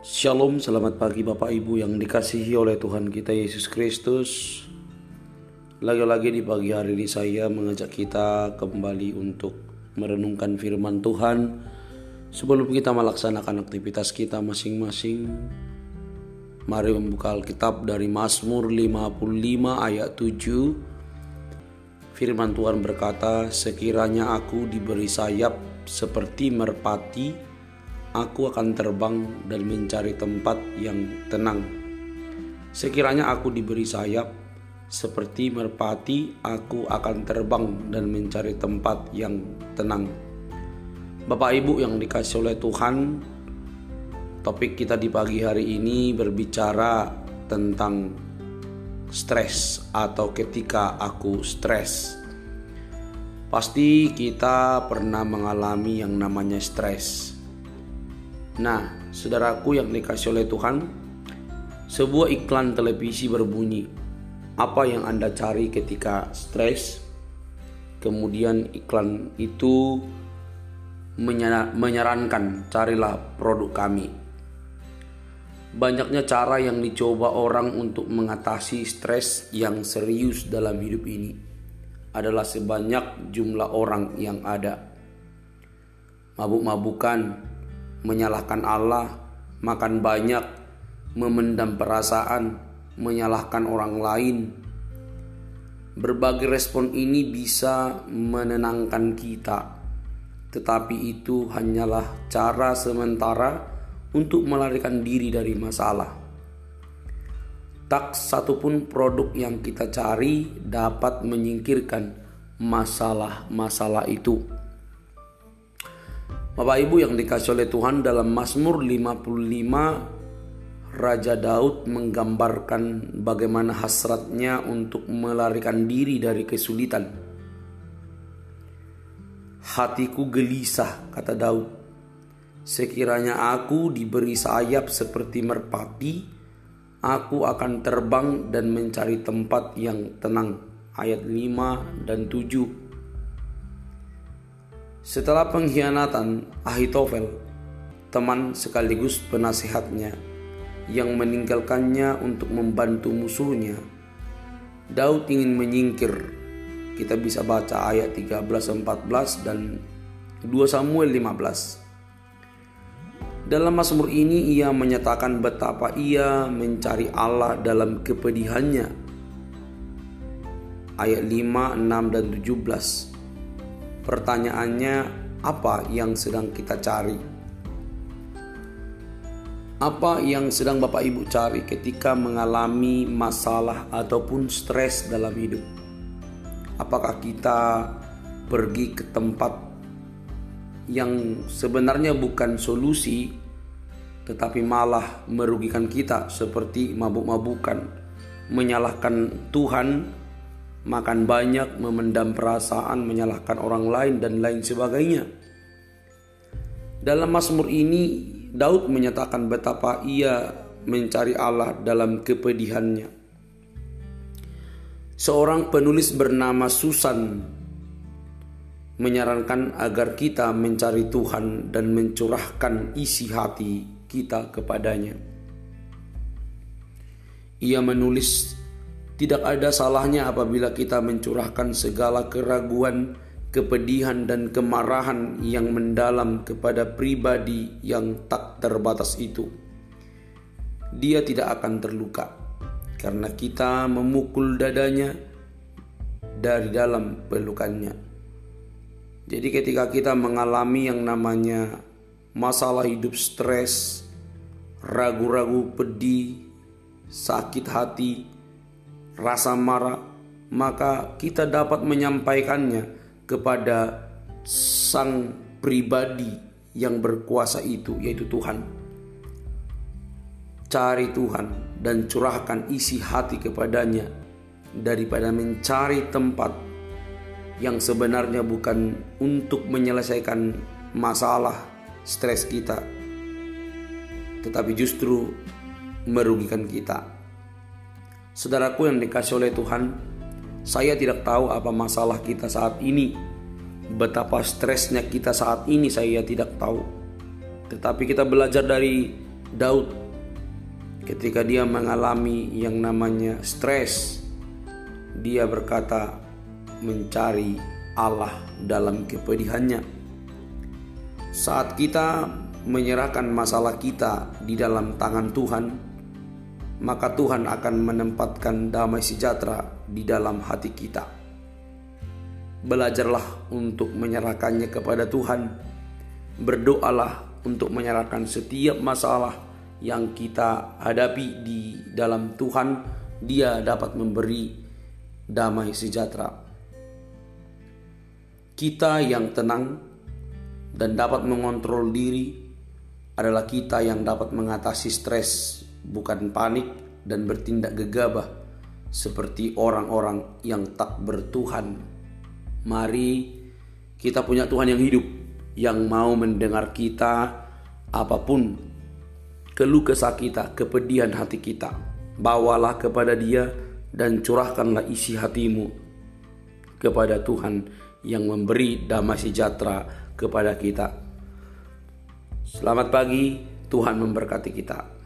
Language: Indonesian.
Shalom, selamat pagi Bapak Ibu yang dikasihi oleh Tuhan kita Yesus Kristus. Lagi-lagi di pagi hari ini saya mengajak kita kembali untuk merenungkan firman Tuhan sebelum kita melaksanakan aktivitas kita masing-masing. Mari membuka Alkitab dari Mazmur 55 ayat 7. Firman Tuhan berkata, "Sekiranya aku diberi sayap seperti merpati, aku akan terbang dan mencari tempat yang tenang. Sekiranya aku diberi sayap, seperti merpati, aku akan terbang dan mencari tempat yang tenang. Bapak Ibu yang dikasih oleh Tuhan, topik kita di pagi hari ini berbicara tentang stres atau ketika aku stres. Pasti kita pernah mengalami yang namanya stres Nah, saudaraku yang dikasih oleh Tuhan, sebuah iklan televisi berbunyi, apa yang Anda cari ketika stres? Kemudian iklan itu menyarankan carilah produk kami. Banyaknya cara yang dicoba orang untuk mengatasi stres yang serius dalam hidup ini adalah sebanyak jumlah orang yang ada. Mabuk-mabukan, menyalahkan Allah, makan banyak, memendam perasaan, menyalahkan orang lain. Berbagai respon ini bisa menenangkan kita, tetapi itu hanyalah cara sementara untuk melarikan diri dari masalah. Tak satupun produk yang kita cari dapat menyingkirkan masalah-masalah itu. Bapak Ibu yang dikasih oleh Tuhan dalam Mazmur 55 Raja Daud menggambarkan bagaimana hasratnya untuk melarikan diri dari kesulitan. Hatiku gelisah, kata Daud. Sekiranya aku diberi sayap seperti merpati, aku akan terbang dan mencari tempat yang tenang. Ayat 5 dan 7 setelah pengkhianatan Ahitofel, teman sekaligus penasehatnya yang meninggalkannya untuk membantu musuhnya, Daud ingin menyingkir. Kita bisa baca ayat 13, 14 dan 2 Samuel 15. Dalam Mazmur ini ia menyatakan betapa ia mencari Allah dalam kepedihannya. Ayat 5, 6 dan 17 Pertanyaannya, apa yang sedang kita cari? Apa yang sedang Bapak Ibu cari ketika mengalami masalah ataupun stres dalam hidup? Apakah kita pergi ke tempat yang sebenarnya bukan solusi, tetapi malah merugikan kita, seperti mabuk-mabukan, menyalahkan Tuhan makan banyak, memendam perasaan, menyalahkan orang lain, dan lain sebagainya. Dalam Mazmur ini, Daud menyatakan betapa ia mencari Allah dalam kepedihannya. Seorang penulis bernama Susan menyarankan agar kita mencari Tuhan dan mencurahkan isi hati kita kepadanya. Ia menulis tidak ada salahnya apabila kita mencurahkan segala keraguan, kepedihan, dan kemarahan yang mendalam kepada pribadi yang tak terbatas itu. Dia tidak akan terluka karena kita memukul dadanya dari dalam pelukannya. Jadi, ketika kita mengalami yang namanya masalah hidup stres, ragu-ragu, pedih, sakit hati, rasa marah, maka kita dapat menyampaikannya kepada sang pribadi yang berkuasa itu, yaitu Tuhan. Cari Tuhan dan curahkan isi hati kepadanya daripada mencari tempat yang sebenarnya bukan untuk menyelesaikan masalah stres kita, tetapi justru merugikan kita. Saudaraku yang dikasih oleh Tuhan, saya tidak tahu apa masalah kita saat ini. Betapa stresnya kita saat ini saya tidak tahu. Tetapi kita belajar dari Daud ketika dia mengalami yang namanya stres dia berkata mencari Allah dalam kepedihannya saat kita menyerahkan masalah kita di dalam tangan Tuhan maka Tuhan akan menempatkan damai sejahtera di dalam hati kita. Belajarlah untuk menyerahkannya kepada Tuhan. Berdoalah untuk menyerahkan setiap masalah yang kita hadapi di dalam Tuhan. Dia dapat memberi damai sejahtera. Kita yang tenang dan dapat mengontrol diri adalah kita yang dapat mengatasi stres bukan panik dan bertindak gegabah seperti orang-orang yang tak bertuhan. Mari kita punya Tuhan yang hidup, yang mau mendengar kita apa pun keluh kesah kita, kepedihan hati kita. Bawalah kepada dia dan curahkanlah isi hatimu kepada Tuhan yang memberi damai sejahtera kepada kita. Selamat pagi, Tuhan memberkati kita.